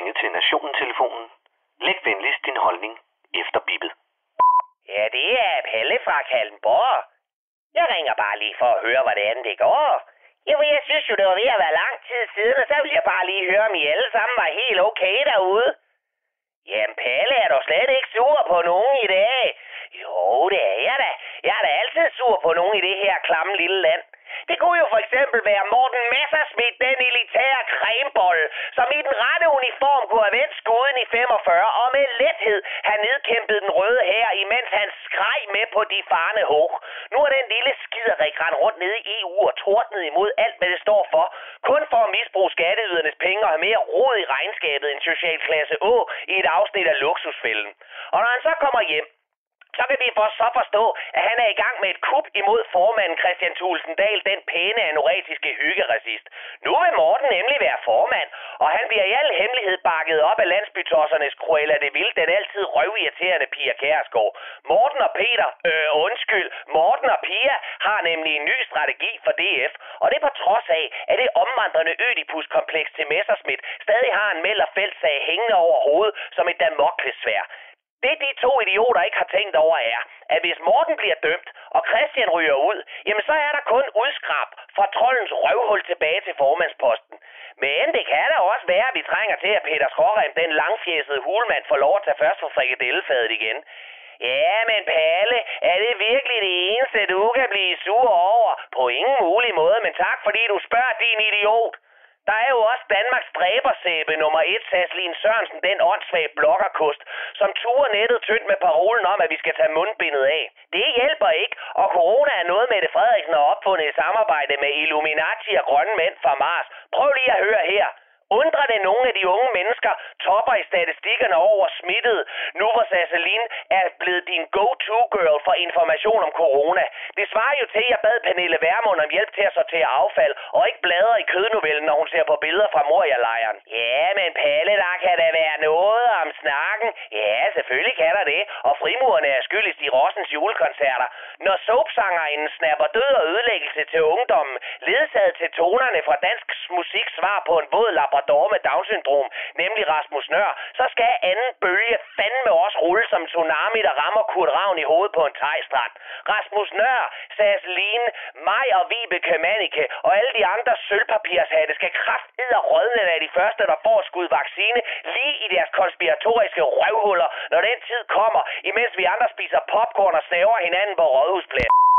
ringet til Nationen-telefonen. Læg venligst din holdning efter bippet. Ja, det er Pelle fra Kallenborg. Jeg ringer bare lige for at høre, hvordan det går. Jo, jeg synes jo, det var ved at være lang tid siden, og så vil jeg bare lige høre, om I alle sammen var helt okay derude. Jamen, Palle, er du slet ikke sur på nogen i dag? Jo, det er jeg da. Jeg er da altid sur på nogen i det her klamme lille land. Det kunne jo for eksempel være Morten Messers den som i den rette uniform kunne have vendt skuden i 45 og med lethed have nedkæmpet den røde her, imens han skreg med på de farne hug. Nu er den lille skiderik rendt rundt nede i EU og tordnet imod alt, hvad det står for. Kun for at misbruge skatteydernes penge og have mere råd i regnskabet end socialklasse Å i et afsnit af luksusfælden. Og når han så kommer hjem, så kan vi for så forstå, at han er i gang med et kup imod formanden Christian Thulsen Dahl, den pæne anoretiske hyggeracist. Nu vil Morten nemlig være formand, og han bliver i al hemmelighed bakket op af landsbytossernes Cruella de Vil, den altid røvirriterende Pia Kærsgaard. Morten og Peter, øh undskyld, Morten og Pia har nemlig en ny strategi for DF, og det er på trods af, at det omvandrende Ødipus-kompleks til Messerschmidt stadig har en meld- og fældsag hængende over hovedet som et damoklesvær. Det de to idioter ikke har tænkt over er, at hvis Morten bliver dømt, og Christian ryger ud, jamen så er der kun udskrab fra trollens røvhul tilbage til formandsposten. Men det kan da også være, at vi trænger til, at Peter Skårem, den langfjæsede hulmand, får lov at tage først for frikadellefadet igen. Ja, men Palle, er det virkelig det eneste, du kan blive sur over? På ingen mulig måde, men tak fordi du spørger, din idiot. Der er jo også Danmarks dræbersæbe nummer 1, Saslin Sørensen, den åndssvage blokkerkost, som turer nettet tyndt med parolen om, at vi skal tage mundbindet af. Det hjælper ikke, og corona er noget, Mette Frederiksen har opfundet i samarbejde med Illuminati og grønne mænd fra Mars. Prøv lige at høre her. Undrer det nogle af de unge mennesker topper i statistikkerne over smittet, nu hvor Sasseline er blevet din go-to-girl for information om corona? Det svarer jo til, at jeg bad Pernille Vermund om hjælp til at sortere affald, og ikke blade i kødnovellen, når hun ser på billeder fra Moria-lejren. Ja, men Palle, der kan da være noget om snakken. Ja, selvfølgelig kan der det, og frimurerne er skyldigst i Rossens julekoncerter. Når soapsangeren snapper død og ødelæggelse til ungdommen, ledsaget til tonerne fra dansk musik svar på en våd labrador med Down-syndrom, nemlig Rasmus Nør, så skal anden bølge fandme også rulle som tsunami, der rammer Kurt Ravn i hovedet på en tegstrand. Rasmus Nør, Line, mig og Vibeke Manike og alle de andre sølvpapirshatte skal kraftedder rådne af de første, der får skud vaccine lige i deres konspiratoriske røvhuller, når den tid kommer, imens vi andre spiser popcorn og snæver hinanden på rådhuspladsen.